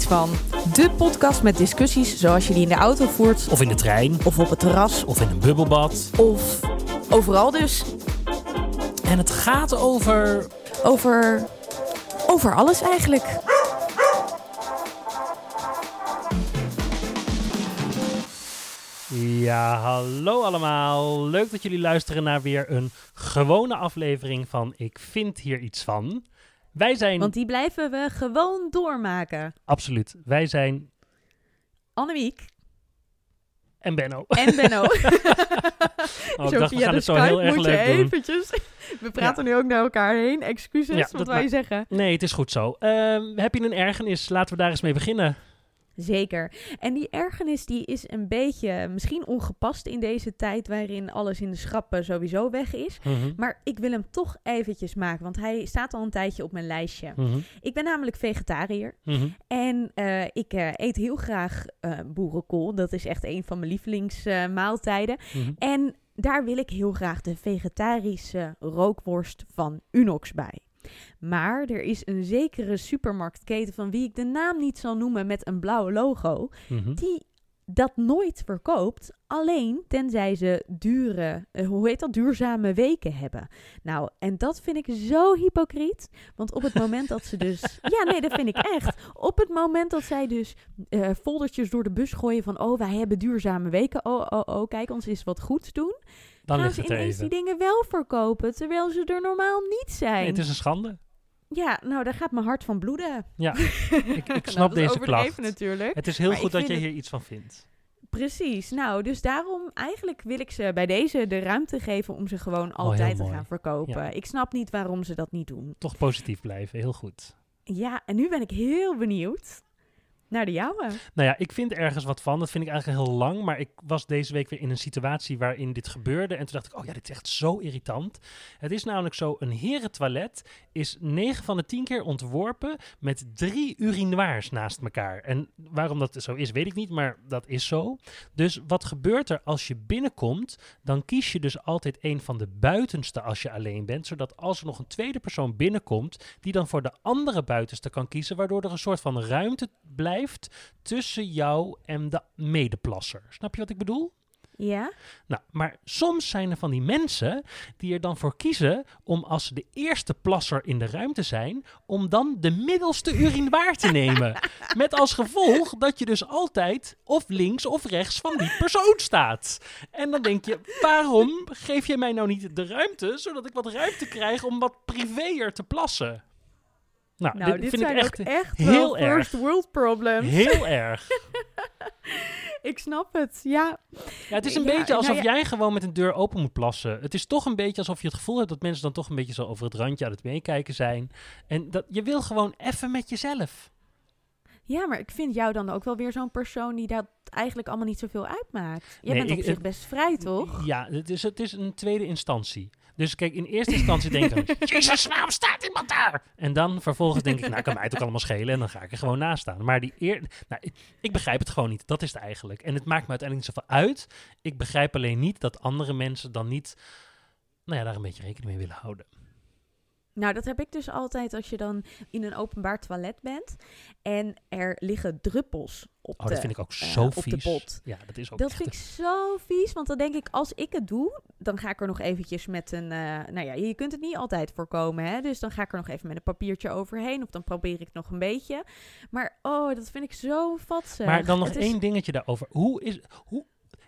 iets van? De podcast met discussies zoals je die in de auto voert, Of in de trein, of op het terras, of in een bubbelbad. of overal dus. En het gaat over... Over. over alles eigenlijk. Ja, hallo allemaal. Leuk dat jullie luisteren naar weer een gewone aflevering van Ik vind hier iets van. Wij zijn... Want die blijven we gewoon doormaken. Absoluut. Wij zijn... Annemiek En Benno. en Benno. Oh, ik dacht, we gaan het zo heel erg leuk doen. eventjes. We praten nu ook naar elkaar heen. Excuses, Ja, wat wij zeggen. Nee, het is goed zo. Ehm, heb je een ergernis? Laten we daar eens mee beginnen. Zeker. En die ergernis die is een beetje misschien ongepast in deze tijd waarin alles in de schappen sowieso weg is. Mhm, Maar ik wil hem toch eventjes maken, want hij staat al een tijdje op mijn lijstje. mhm, Ik ben namelijk vegetariër mhm. en eh, ik eh, eet heel graag eh, boerenkool. Dat is echt een van mijn lievelingsmaaltijden. en daar wil ik heel graag de vegetarische rookworst van Unox bij. Maar er is een zekere supermarktketen van wie ik de naam niet zal noemen met een blauwe logo, Mhm. die dat nooit verkoopt. Alleen tenzij ze dure, eh, hoe heet dat, duurzame weken hebben. Nou, en dat vind ik zo hypocriet. Want op het moment dat ze dus. Ja, nee, dat vind ik echt. Op het moment dat zij dus eh, foldertjes door de bus gooien van. Oh, wij hebben duurzame weken. Oh, oh, oh, kijk, ons is wat goeds doen. Dan gaan ze ineens even. die dingen wel verkopen. Terwijl ze er normaal niet zijn. Nee, het is een schande. Ja, nou, daar gaat mijn hart van bloeden. Ja, ik, ik snap nou, is deze klacht. natuurlijk. Het is heel Maar goed dat je het- hier iets van vindt. Precies. Nou, dus daarom eigenlijk wil ik ze bij deze de ruimte geven om ze gewoon Oh, altijd te mooi. gaan verkopen. Ja. Ik snap niet waarom ze dat niet doen. Toch positief blijven, heel goed. Ja, en nu ben ik heel benieuwd naar de jouwe. Nou ja, ik vind ergens wat van. Dat vind ik eigenlijk heel lang. Maar ik was deze week weer in een situatie waarin dit gebeurde. En toen dacht ik, oh ja, dit is echt zo irritant. Het is namelijk zo, een herentoilet is 9 van de 10 keer ontworpen met drie urinoirs naast elkaar. En waarom dat zo is, weet ik niet, maar dat is zo. Dus wat gebeurt er als je binnenkomt? Dan kies je dus altijd een van de buitenste als je alleen bent. Zodat als er nog een tweede persoon binnenkomt, die dan voor de andere buitenste kan kiezen. Waardoor er een soort van ruimte blijft tussen jou en de medeplasser. Snap je wat ik bedoel? Ja? Nou, maar soms zijn er van die mensen die er dan voor kiezen om als ze de eerste plasser in de ruimte zijn, om dan de middelste urinoir te nemen. Met als gevolg dat je dus altijd of links of rechts van die persoon staat. En dan denk je, waarom geef je mij nou niet de ruimte, zodat ik wat ruimte krijg om wat privéer te plassen? Nou, Nou, dit, dit, vind zijn ik echt ook echt heel wel first world problems. heel erg. Ik snap het, ja. Ja, het is een Ja, beetje alsof nou ja. jij gewoon met een deur open moet plassen. Het is toch een beetje alsof je het gevoel hebt dat mensen dan toch een beetje zo over het randje aan het meekijken zijn. En dat je wil gewoon even met jezelf. Ja, maar ik vind jou dan ook wel weer zo'n persoon die dat eigenlijk allemaal niet zoveel uitmaakt. Jij Nee, bent op ik- zich best vrij, toch? Ja, het is, het is een tweede instantie. Dus kijk, in eerste instantie denk ik Jezus, waarom staat iemand daar? En dan vervolgens denk ik, nou, kan mij het ook allemaal schelen. En dan ga ik er gewoon naast staan. Maar die eer, nou, ik, ik begrijp het gewoon niet. Dat is het eigenlijk. En het maakt me uiteindelijk niet zoveel uit. Ik begrijp alleen niet dat andere mensen dan niet, nou ja, daar een beetje rekening mee willen houden. Nou, dat heb ik dus altijd als je dan in een openbaar toilet bent en er liggen druppels op Oh, de... dat vind ik ook eh, zo op de vies. pot. Ja, dat is ook Dat vind ik zo vies, want dan denk ik, als ik het doe, dan ga ik er nog eventjes met een... eh, nou ja, je kunt het niet altijd voorkomen, hè. Dus dan ga ik er nog even met een papiertje overheen, of dan probeer ik nog een beetje. Maar, oh, dat vind ik zo vatsig. Maar dan nog Het is- één dingetje daarover. Hoe is. Hoe,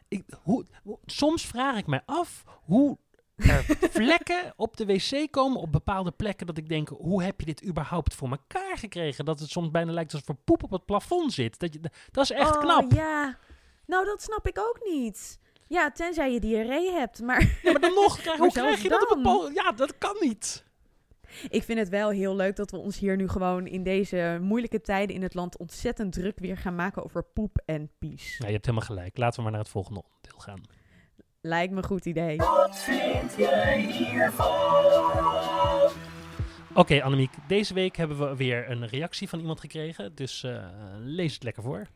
ik, hoe- soms vraag ik mij af hoe er vlekken op de wc komen op bepaalde plekken. Dat ik denk, hoe heb je dit überhaupt voor elkaar gekregen? Dat het soms bijna lijkt alsof er poep op het plafond zit. Dat, je, dat is echt oh, knap. ja. Nou, dat snap ik ook niet. Ja, tenzij je diarree hebt, maar... Ja, maar dan nog, krijg, hoe krijg je dat op een pol? Ja, dat kan niet. Ik vind het wel heel leuk dat we ons hier nu gewoon in deze moeilijke tijden in het land ontzettend druk weer gaan maken over poep en pies. Ja, je hebt helemaal gelijk. Laten we maar naar het volgende onderdeel gaan. Lijkt me een goed idee. Oké, Annemiek. Deze week hebben we weer een reactie van iemand gekregen. Dus eh, lees het lekker voor.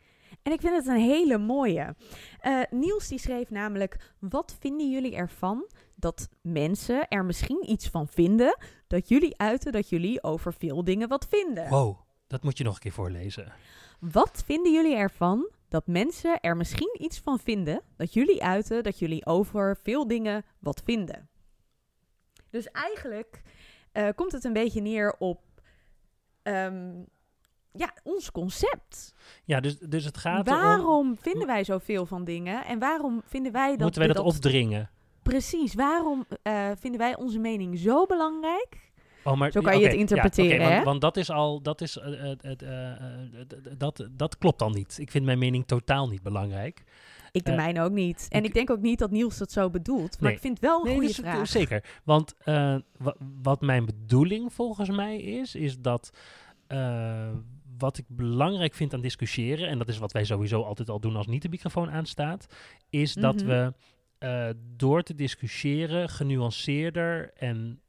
En ik vind het een hele mooie. Eh, Niels die schreef namelijk: Wat vinden jullie ervan dat mensen er misschien iets van vinden dat jullie uiten dat jullie over veel dingen wat vinden? Wow. Dat moet je nog een keer voorlezen. Wat vinden jullie ervan dat mensen er misschien iets van vinden dat jullie uiten dat jullie over veel dingen wat vinden? Dus eigenlijk eh, komt het een beetje neer op ehm, ja, ons concept. Ja, dus, dus het gaat. Waarom vinden wij zoveel van dingen en waarom vinden wij dat Moeten wij dat opdringen? Precies, waarom eh, vinden wij onze mening zo belangrijk? Oh, maar, Zo kan je het interpreteren, ja, want, hè? want dat is al, dat is, eh, eh, eh, dat, dat klopt dan niet. Ik vind mijn mening totaal niet belangrijk. Ik de mijne ook niet. En ik- ik denk ook niet dat Niels dat zo bedoelt. Maar Nee. ik vind wel een goede dus, vraag. zeker. Want wa- wat mijn bedoeling volgens mij is, is dat wat ik belangrijk vind aan discussiëren, en dat is wat wij sowieso altijd al doen als niet de microfoon aanstaat, is dat Mhm. we door te discussiëren genuanceerder en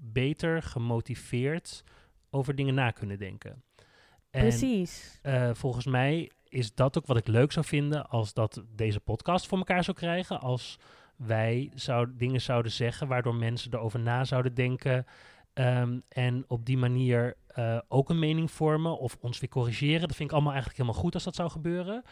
beter gemotiveerd over dingen na kunnen denken. En Precies. eh, volgens mij is dat ook wat ik leuk zou vinden als dat deze podcast voor elkaar zou krijgen. Als wij zou, dingen zouden zeggen waardoor mensen erover na zouden denken. ehm, en op die manier eh, ook een mening vormen of ons weer corrigeren. Dat vind ik allemaal eigenlijk helemaal goed als dat zou gebeuren.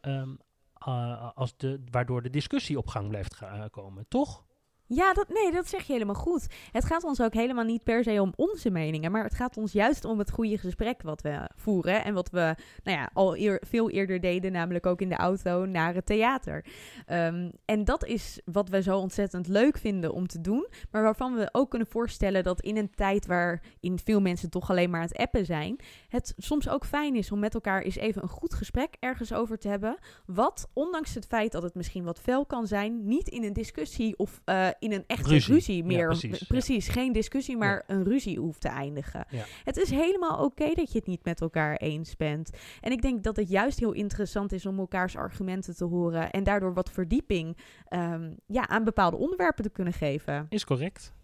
Ehm, eh, als de, waardoor de discussie op gang blijft komen, toch? Ja, dat, nee, dat zeg je helemaal goed. Het gaat ons ook helemaal niet per se om onze meningen, maar het gaat ons juist om het goede gesprek wat we voeren en wat we nou ja, al eer- veel eerder deden, namelijk ook in de auto naar het theater. Ehm, en dat is wat we zo ontzettend leuk vinden om te doen, maar waarvan we ook kunnen voorstellen dat in een tijd waarin veel mensen toch alleen maar aan het appen zijn, het soms ook fijn is om met elkaar eens even een goed gesprek ergens over te hebben, wat ondanks het feit dat het misschien wat fel kan zijn, niet in een discussie of eh, in een echte Ruzie. ruzie, Ja, meer. precies, ja. geen discussie, maar een ruzie hoeft te eindigen. Het is helemaal oké dat je het niet met elkaar eens bent. En ik denk dat het juist heel interessant is om elkaars argumenten te horen en daardoor wat verdieping ehm, ja, aan bepaalde onderwerpen te kunnen geven. Is correct.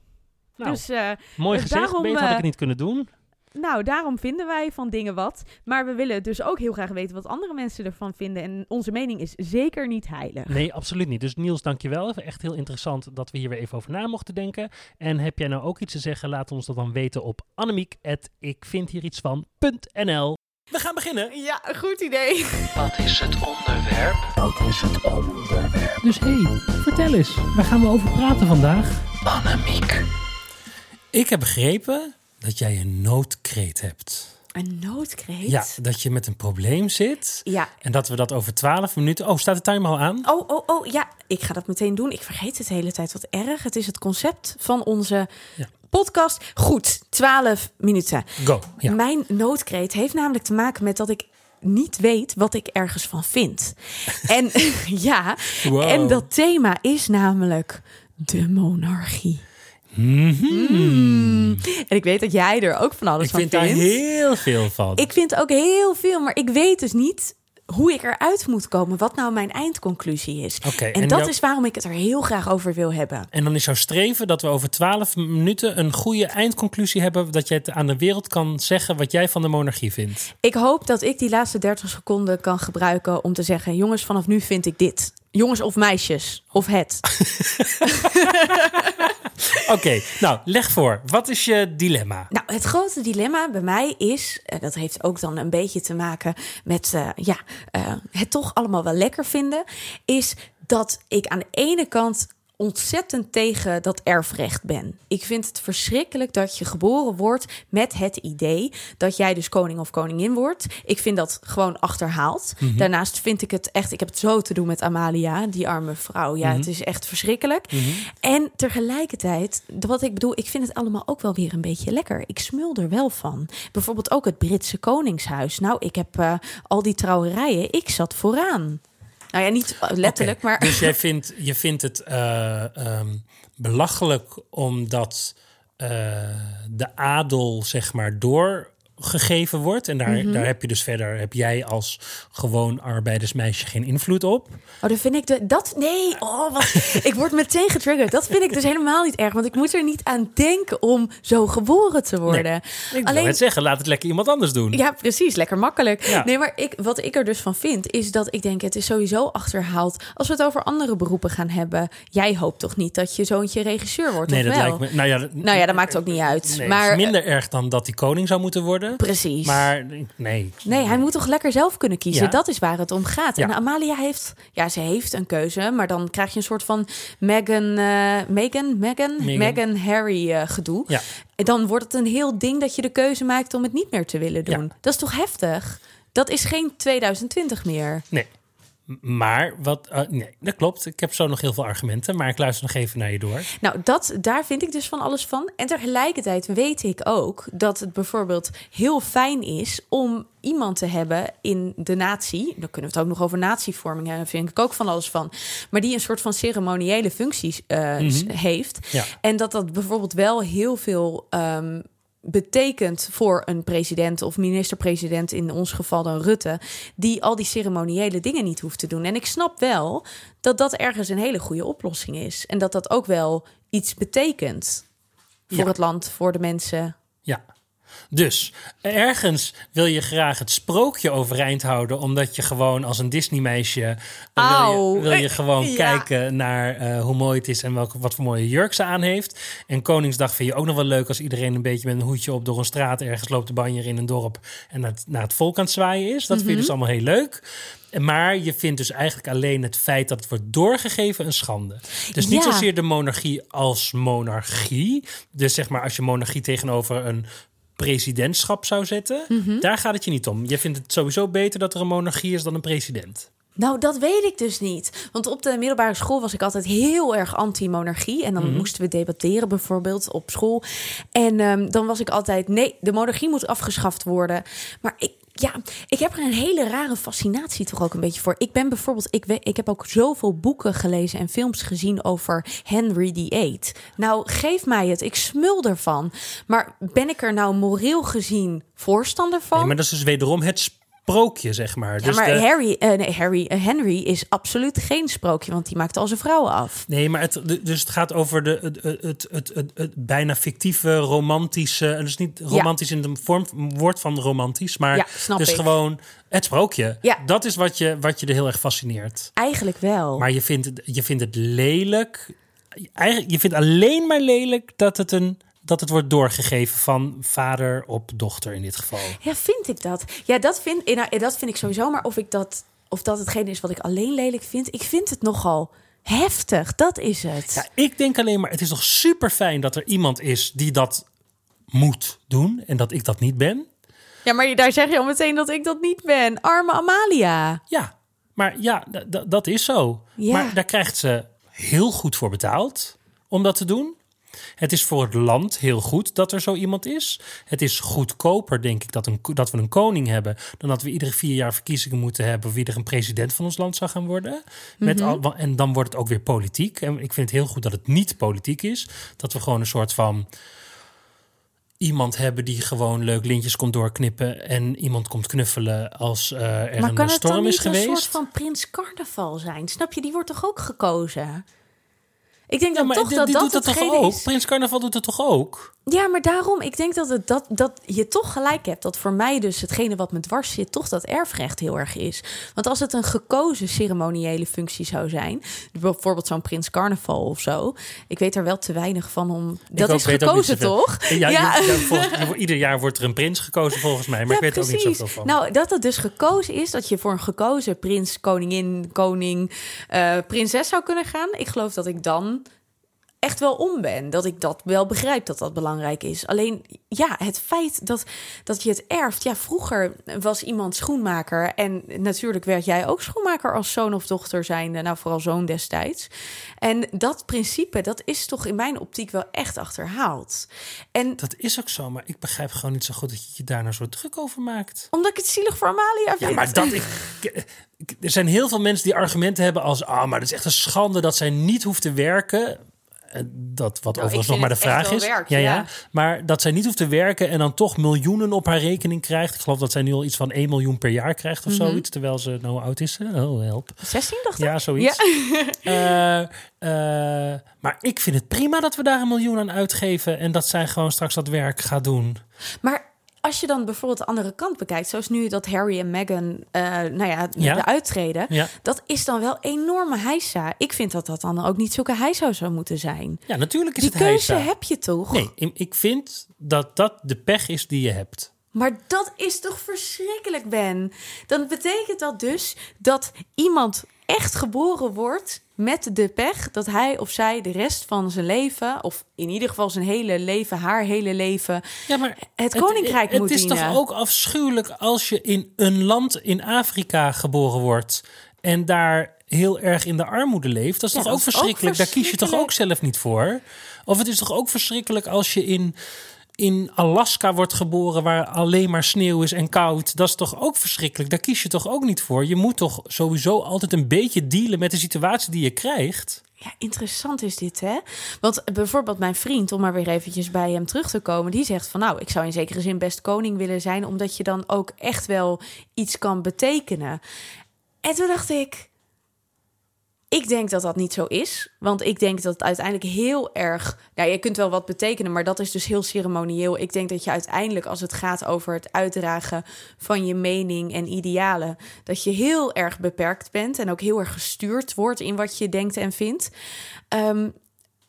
Nou, dus eh, mooi eh, gezegd. daarom, Beter had ik eh, het niet kunnen doen. Nou, daarom vinden wij van dingen wat. Maar we willen dus ook heel graag weten wat andere mensen ervan vinden. En onze mening is zeker niet heilig. Nee, absoluut niet. Dus Niels, dankjewel. Even Echt heel interessant dat we hier weer even over na mochten denken. En heb jij nou ook iets te zeggen? Laat ons dat dan weten op annemiek.ikvindhierietsvan.nl We gaan beginnen. Ja, goed idee. Wat is het onderwerp? Wat is het onderwerp? Dus hé, hey, vertel eens. Waar gaan we over praten vandaag? Annemiek. Ik heb begrepen dat jij een noodkreet hebt. Een noodkreet? Ja, dat je met een probleem zit. Ja. En dat we dat over 12 minuten... Oh, staat de timer al aan? Oh, oh, oh, ja. Ik ga dat meteen doen. Ik vergeet het de hele tijd. Wat erg. Het is het concept van onze Ja. podcast. Goed, 12 minuten. Go. Ja. Mijn noodkreet heeft namelijk te maken met dat ik niet weet wat ik ergens van vind. En ja, Wow. en dat thema is namelijk de monarchie. Mhm. En ik weet dat jij er ook van alles Ik van vind daar vindt. heel veel van. Ik vind ook heel veel, maar ik weet dus niet hoe ik eruit moet komen. Wat nou mijn eindconclusie is. En, en dat is waarom ik het er heel graag over wil hebben. En dan is jouw streven dat we over 12 minuten een goede eindconclusie hebben. Dat jij het aan de wereld kan zeggen wat jij van de monarchie vindt. Ik hoop dat ik die laatste 30 seconden kan gebruiken om te zeggen: jongens, vanaf nu vind ik dit. Jongens of meisjes, of het. Oké, nou leg voor. Wat is je dilemma? Nou, het grote dilemma bij mij is, en dat heeft ook dan een beetje te maken met eh, ja, eh, het toch allemaal wel lekker vinden, is dat ik aan de ene kant ontzettend tegen dat erfrecht ben. Ik vind het verschrikkelijk dat je geboren wordt met het idee dat jij dus koning of koningin wordt. Ik vind dat gewoon achterhaald. Daarnaast vind ik het echt, ik heb het zo te doen met Amalia, die arme vrouw. Ja, het is echt verschrikkelijk. En tegelijkertijd, wat ik bedoel, ik vind het allemaal ook wel weer een beetje lekker. Ik smul er wel van. Bijvoorbeeld ook het Britse Koningshuis. Nou, ik heb eh, al die trouwerijen, ik zat vooraan. Nou ja, niet letterlijk, maar... Dus jij vindt, je vindt het eh, ehm, belachelijk omdat eh, de adel zeg maar doorgegeven wordt. En daar, Mhm. daar heb je dus verder, heb jij als gewoon arbeidersmeisje geen invloed op. Oh, dan vind ik de, dat. Nee, oh, wat, ik word meteen getriggerd. Dat vind ik dus helemaal niet erg, want ik moet er niet aan denken om zo geboren te worden. Ik wil het zeggen, laat het lekker iemand anders doen. Ja, precies. Lekker makkelijk. Ja. Nee, maar ik, wat ik er dus van vind, is dat ik denk, het is sowieso achterhaald. Als we het over andere beroepen gaan hebben. Jij hoopt toch niet dat je zoontje regisseur wordt, Nee, of dat wel? lijkt me. Nou ja, dat- Nou ja, dat maakt ook niet uit. Nee, maar het is minder erg dan dat hij koning zou moeten worden. Kiezen. Precies. Maar nee. Nee, hij moet toch lekker zelf kunnen kiezen. Ja. Dat is waar het om gaat. Ja. En Amalia heeft, ja, ze heeft een keuze, maar dan krijg je een soort van Meghan, eh Meghan, Meghan, Meghan. Meghan Harry eh, gedoe. Ja. En dan wordt het een heel ding dat je de keuze maakt om het niet meer te willen doen. Dat is toch heftig? Dat is geen 2020 meer. Nee. Maar wat. eh, nee, dat klopt. Ik heb zo nog heel veel argumenten, maar ik luister nog even naar je door. Nou, dat, daar vind ik dus van alles van. En tegelijkertijd weet ik ook dat het bijvoorbeeld heel fijn is om iemand te hebben in de natie. Dan kunnen we het ook nog over natievorming hebben, vind ik ook van alles van. Maar die een soort van ceremoniële functies eh, s- heeft. Ja. En dat dat bijvoorbeeld wel heel veel ehm, betekent voor een president of minister-president, in ons geval dan Rutte, die al die ceremoniële dingen niet hoeft te doen. En ik snap wel dat dat ergens een hele goede oplossing is. En dat dat ook wel iets betekent voor Ja. het land, voor de mensen. Ja. Dus ergens wil je graag het sprookje overeind houden, omdat je gewoon als een Disney-meisje eh, wil, wil je gewoon Ja. kijken naar eh, hoe mooi het is en welke, wat voor mooie jurk ze aan heeft. En Koningsdag vind je ook nog wel leuk als iedereen een beetje met een hoedje op door een straat ergens loopt de banjer in een dorp en naar het, naar het volk aan het zwaaien is. Dat vind je dus allemaal heel leuk. Maar je vindt dus eigenlijk alleen het feit dat het wordt doorgegeven een schande. Dus niet Ja. zozeer de monarchie als monarchie. Dus zeg maar als je monarchie tegenover een presidentschap zou zetten, Mhm. daar gaat het je niet om. Je vindt het sowieso beter dat er een monarchie is dan een president. Nou, dat weet ik dus niet. Want op de middelbare school was ik altijd heel erg anti-monarchie. En dan Mhm. moesten we debatteren bijvoorbeeld op school. En ehm, dan was ik altijd, nee, de monarchie moet afgeschaft worden. Maar ik, ja, ik heb er een hele rare fascinatie toch ook een beetje voor. Ik ben bijvoorbeeld, ik, we, ik heb ook zoveel boeken gelezen en films gezien over Henry VIII. Nou, geef mij het, ik smul ervan. Maar ben ik er nou moreel gezien voorstander van? Nee, maar dat is dus wederom het sprookje, zeg maar. Ja, dus maar de- Harry, eh, nee, Harry eh, Henry is absoluut geen sprookje, want die maakt al zijn vrouwen af. Nee, maar het, dus het gaat over de, het, het, het, het, bijna fictieve, romantische. en Dus niet romantisch in de vorm woord van romantisch, maar Ja, snap dus ik. gewoon het sprookje. Ja. Dat is wat je, wat je er heel erg fascineert. Eigenlijk wel. Maar je vindt, het, je vindt het lelijk. Eigenlijk, je vindt alleen maar lelijk dat het, een, dat het wordt doorgegeven van vader op dochter in dit geval. Ja, vind ik dat? Ja, dat vind, eh, nou, dat vind ik sowieso. Maar of, ik dat, of dat hetgene is wat ik alleen lelijk vind, ik vind het nogal heftig. Dat is het. Ja, ik denk alleen maar, het is toch super fijn dat er iemand is die dat moet doen en dat ik dat niet ben. Ja, maar daar zeg je al meteen dat ik dat niet ben. Arme Amalia. Ja, maar ja, dat is zo. Ja. Maar daar krijgt ze heel goed voor betaald om dat te doen. Het is voor het land heel goed dat er zo iemand is. Het is goedkoper, denk ik, dat, een, dat we een koning hebben... dan dat we iedere vier jaar verkiezingen moeten hebben... wie er een president van ons land zou gaan worden. Met al, wa- en dan wordt het ook weer politiek. En ik vind het heel goed dat het niet politiek is. Dat we gewoon een soort van iemand hebben die gewoon leuk lintjes komt doorknippen... en iemand komt knuffelen als eh, er maar kan een het dan storm niet is geweest. een soort van prins carnaval zijn? Snap je? Die wordt toch ook gekozen? Ik denk Ja, dan toch dat dat toch hetgene ook? is. Prins Carnaval doet het toch ook? Ja, maar daarom, ik denk dat, het, dat, dat je toch gelijk hebt. Dat voor mij dus hetgene wat me dwars zit, toch dat erfrecht heel erg is. Want als het een gekozen ceremoniële functie zou zijn, bijvoorbeeld zo'n Prins Carnaval of zo. Ik weet er wel te weinig van om. Dat ook is gekozen, toch? Ja, ja. volgens- je- ieder jaar wordt er een prins gekozen volgens mij, maar ik weet er ook niet zoveel van. Nou, dat het dus gekozen is, dat je voor een gekozen prins, koningin, koning, eh, prinses zou kunnen gaan. Ik geloof dat ik dan echt wel om ben. Dat ik dat wel begrijp dat dat belangrijk is. Alleen, ja, het feit dat, dat je het erft. Ja, vroeger was iemand schoenmaker. En natuurlijk werd jij ook schoenmaker als zoon of dochter zijnde. Nou, vooral zoon destijds. En dat principe, dat is toch in mijn optiek wel echt achterhaald. En Dat is ook zo, maar ik begrijp gewoon niet zo goed dat je je daar nou zo druk over maakt. omdat ik het zielig voor Amalia vind. Ja, maar dat ik, ik- er zijn heel veel mensen die argumenten hebben als... ah, maar dat is echt een schande dat zij niet hoeft te werken. Eh, Dat wat Nou, overigens nog maar de vraag is. ja, ja. ja. Maar dat zij niet hoeft te werken en dan toch miljoenen op haar rekening krijgt. Ik geloof dat zij nu al iets van 1 miljoen per jaar krijgt of Mhm. zoiets. Terwijl ze, nou oud is? Oh, help. 16 dacht ik? Ja, zoiets. Eh, eh, maar ik vind het prima dat we daar een miljoen aan uitgeven en dat zij gewoon straks dat werk gaat doen. Maar als je dan bijvoorbeeld de andere kant bekijkt, zoals nu dat Harry en Meghan, eh, nou ja, Ja. de uittreden, Ja, dat is dan wel enorme heisa. Ik vind dat dat dan ook niet zulke heisa zou moeten zijn. ja natuurlijk is Die het keuze heisa. heb je toch? Nee, ik vind dat dat de pech is die je hebt. Maar dat is toch verschrikkelijk, Ben? Dan betekent dat dus dat iemand echt geboren wordt met de pech dat hij of zij de rest van zijn leven, of in ieder geval zijn hele leven, haar hele leven, Ja, maar het koninkrijk het, moet Het is dienen. toch ook afschuwelijk als je in een land in Afrika geboren wordt en daar heel erg in de armoede leeft. Dat is Ja, toch dat ook verschrikkelijk? Daar kies je toch ook zelf niet voor? Of het is toch ook verschrikkelijk als je in, in Alaska wordt geboren waar alleen maar sneeuw is en koud. Dat is toch ook verschrikkelijk? Daar kies je toch ook niet voor? Je moet toch sowieso altijd een beetje dealen met de situatie die je krijgt? Ja, interessant is dit, hè? Want bijvoorbeeld mijn vriend, om maar weer eventjes bij hem terug te komen, die zegt van nou, ik zou in zekere zin best koning willen zijn, omdat je dan ook echt wel iets kan betekenen. En toen dacht ik, ik denk dat dat niet zo is. Want ik denk dat het uiteindelijk heel erg. Nou, je kunt wel wat betekenen, maar dat is dus heel ceremonieel. Ik denk dat je uiteindelijk, als het gaat over het uitdragen van je mening en idealen, dat je heel erg beperkt bent en ook heel erg gestuurd wordt in wat je denkt en vindt. Ehm,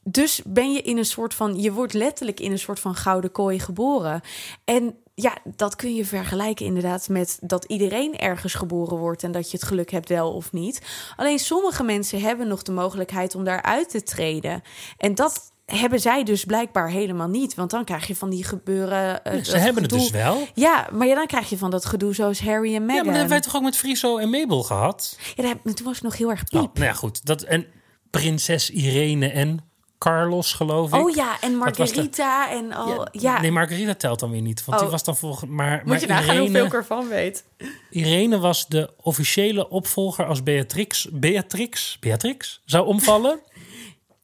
dus ben je in een soort van. Je wordt letterlijk in een soort van gouden kooi geboren. En ja, dat kun je vergelijken inderdaad met dat iedereen ergens geboren wordt en dat je het geluk hebt wel of niet. Alleen sommige mensen hebben nog de mogelijkheid om daaruit te treden. En dat hebben zij dus blijkbaar helemaal niet. Want dan krijg je van die gebeuren. eh, Ze hebben het dus wel. Ja, maar ja, dan krijg je van dat gedoe zoals Harry en Meghan. Ja, maar dat hebben wij toch ook met Friso en Mabel gehad? Ja, toen was ik nog heel erg Oh, piep. nou ja, goed. Dat, en prinses Irene en Carlos, geloof ik. Oh ja, en de- Margarita en al. Ja, Nee, Margarita telt dan weer niet. Want die Oh. was dan volgens... Maar, moet maar je nagaan hoeveel Irene, ik ervan weet. Irene was de officiële opvolger als Beatrix... Beatrix? Beatrix? Zou omvallen.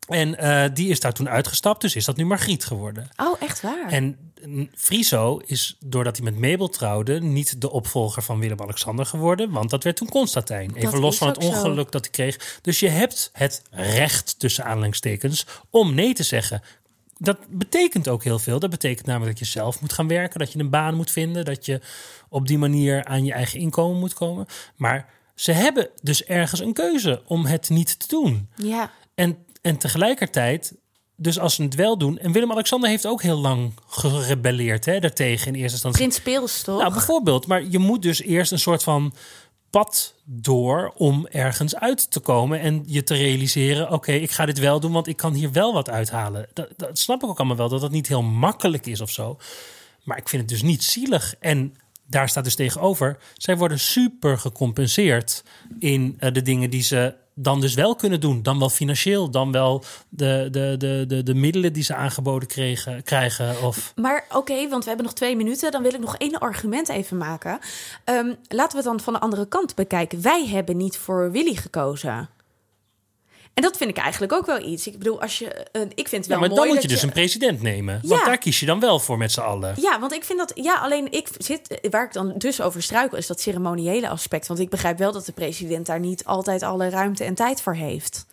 en eh, die is daar toen uitgestapt. Dus is dat nu Margriet geworden. Oh, echt waar? En mm, Friso is, doordat hij met Mabel trouwde... niet de opvolger van Willem-Alexander geworden. Want dat werd toen Constantijn. Even Dat los van het zo. ongeluk dat hij kreeg. Dus je hebt het recht, tussen aanhalingstekens... om nee te zeggen. Dat betekent ook heel veel. Dat betekent namelijk dat je zelf moet gaan werken. Dat je een baan moet vinden. Dat je op die manier aan je eigen inkomen moet komen. Maar ze hebben dus ergens een keuze om het niet te doen. Ja, En, en tegelijkertijd, dus als ze het wel doen. En Willem-Alexander heeft ook heel lang gerebelleerd hè, daartegen in eerste instantie. Prins Pils toch? Nou, bijvoorbeeld. Maar je moet dus eerst een soort van pad door om ergens uit te komen en je te realiseren: oké, ik ga dit wel doen, want ik kan hier wel wat uithalen. Dat, dat snap ik ook allemaal wel, dat dat niet heel makkelijk is of zo. Maar ik vind het dus niet zielig. En daar staat dus tegenover: zij worden super gecompenseerd in eh, de dingen die ze dan dus wel kunnen doen. Dan wel financieel, dan wel de, de, de, de, de middelen die ze aangeboden kregen, krijgen. Of Maar oké, want we hebben nog twee minuten. Dan wil ik nog één argument even maken. Ehm, laten we het dan van de andere kant bekijken. Wij hebben niet voor Willy gekozen. En dat vind ik eigenlijk ook wel iets. Ik bedoel, als je. eh, ik vind het Ja, wel maar mooi dan moet je dus een president nemen. Want Ja. daar kies je dan wel voor met z'n allen. Ja, want ik vind dat. Ja, alleen ik zit. Waar ik dan dus over struikel, is dat ceremoniële aspect. Want ik begrijp wel dat de president daar niet altijd alle ruimte en tijd voor heeft.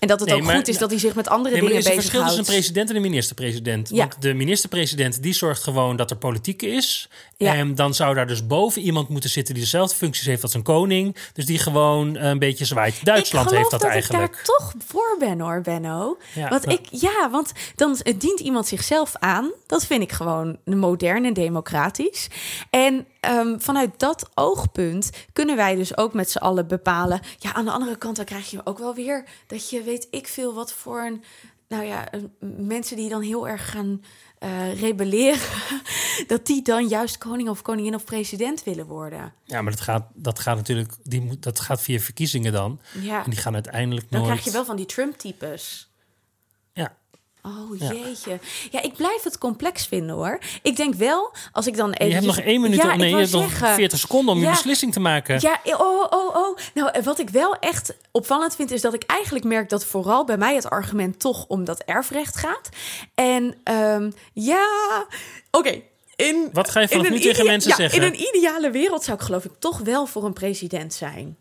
En dat het Nee, ook maar- goed is dat hij zich met andere Nee, maar er dingen is een verschil tussen een bezighoudt. president en een minister-president. Ja. Want de minister-president die zorgt gewoon dat er politiek is. Ja. En dan zou daar dus boven iemand moeten zitten die dezelfde functies heeft als een koning. Dus die gewoon een beetje zwaait. Duitsland ik geloof heeft dat, eigenlijk. ik daar toch voor ben hoor, Benno. Ja, want nou. ik, ja, want dan dient iemand zichzelf aan. Dat vind ik gewoon modern en democratisch. En ehm, vanuit dat oogpunt kunnen wij dus ook met z'n allen bepalen. Ja, aan de andere kant dan krijg je ook wel weer dat je weet ik veel wat voor een. Nou ja, mensen die dan heel erg gaan eh, rebelleren, dat die dan juist koning of koningin of president willen worden. Ja, maar dat gaat, dat gaat natuurlijk die moet, dat gaat via verkiezingen dan. Ja, En die gaan uiteindelijk dan nooit... krijg je wel van die Trump-types. Oh jeetje. Ja, ik blijf het complex vinden hoor. Ik denk wel, als ik dan even. je hebt nog één minuut, Ja, nee, ik je wou hebt nog zeggen. 40 seconden om Ja. je beslissing te maken. Ja, oh, oh, oh. Nou, eh, wat ik wel echt opvallend vind, is dat ik eigenlijk merk dat vooral bij mij het argument toch om dat erfrecht gaat. En ehm, ja, oké. In, Wat ga je vanaf nu tegen mensen ja, zeggen? In een ideale wereld zou ik geloof ik toch wel voor een president zijn.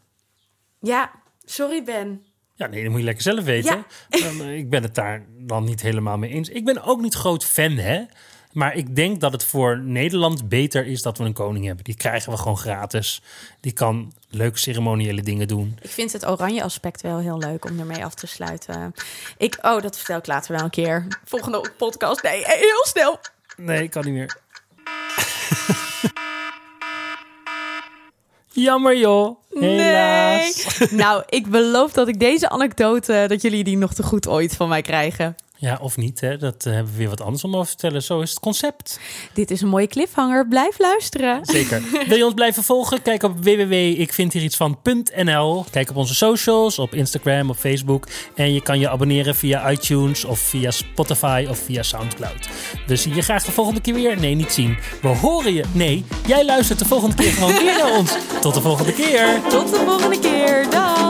Ja, sorry Ben. Ja, nee, dat moet je lekker zelf weten. Dan, eh, ik ben het daar dan niet helemaal mee eens. Ik ben ook niet groot fan, hè. Maar ik denk dat het voor Nederland beter is dat we een koning hebben. Die krijgen we gewoon gratis. Die kan leuke ceremoniële dingen doen. Ik vind het oranje aspect wel heel leuk om ermee af te sluiten. Ik, oh, dat vertel ik later wel een keer. Volgende podcast. Nee, heel snel. Nee, kan niet meer. Jammer joh. Helaas. Nee. Nou, ik beloof dat ik deze anekdote, dat jullie die nog te goed ooit van mij krijgen. Ja, of niet, hè? Dat eh, hebben we weer wat anders om over te vertellen. Zo is het concept. Dit is een mooie cliffhanger. Blijf luisteren. Zeker. Wil je ons blijven volgen? Kijk op www.ikvindhierietsvan.nl. Kijk op onze socials, op Instagram, op Facebook. En je kan je abonneren via iTunes of via Spotify of via Soundcloud. We zien je graag de volgende keer weer. Nee, niet zien. We horen je. Nee, jij luistert de volgende keer gewoon weer naar ons. Tot de volgende keer. Tot de volgende keer. Dag.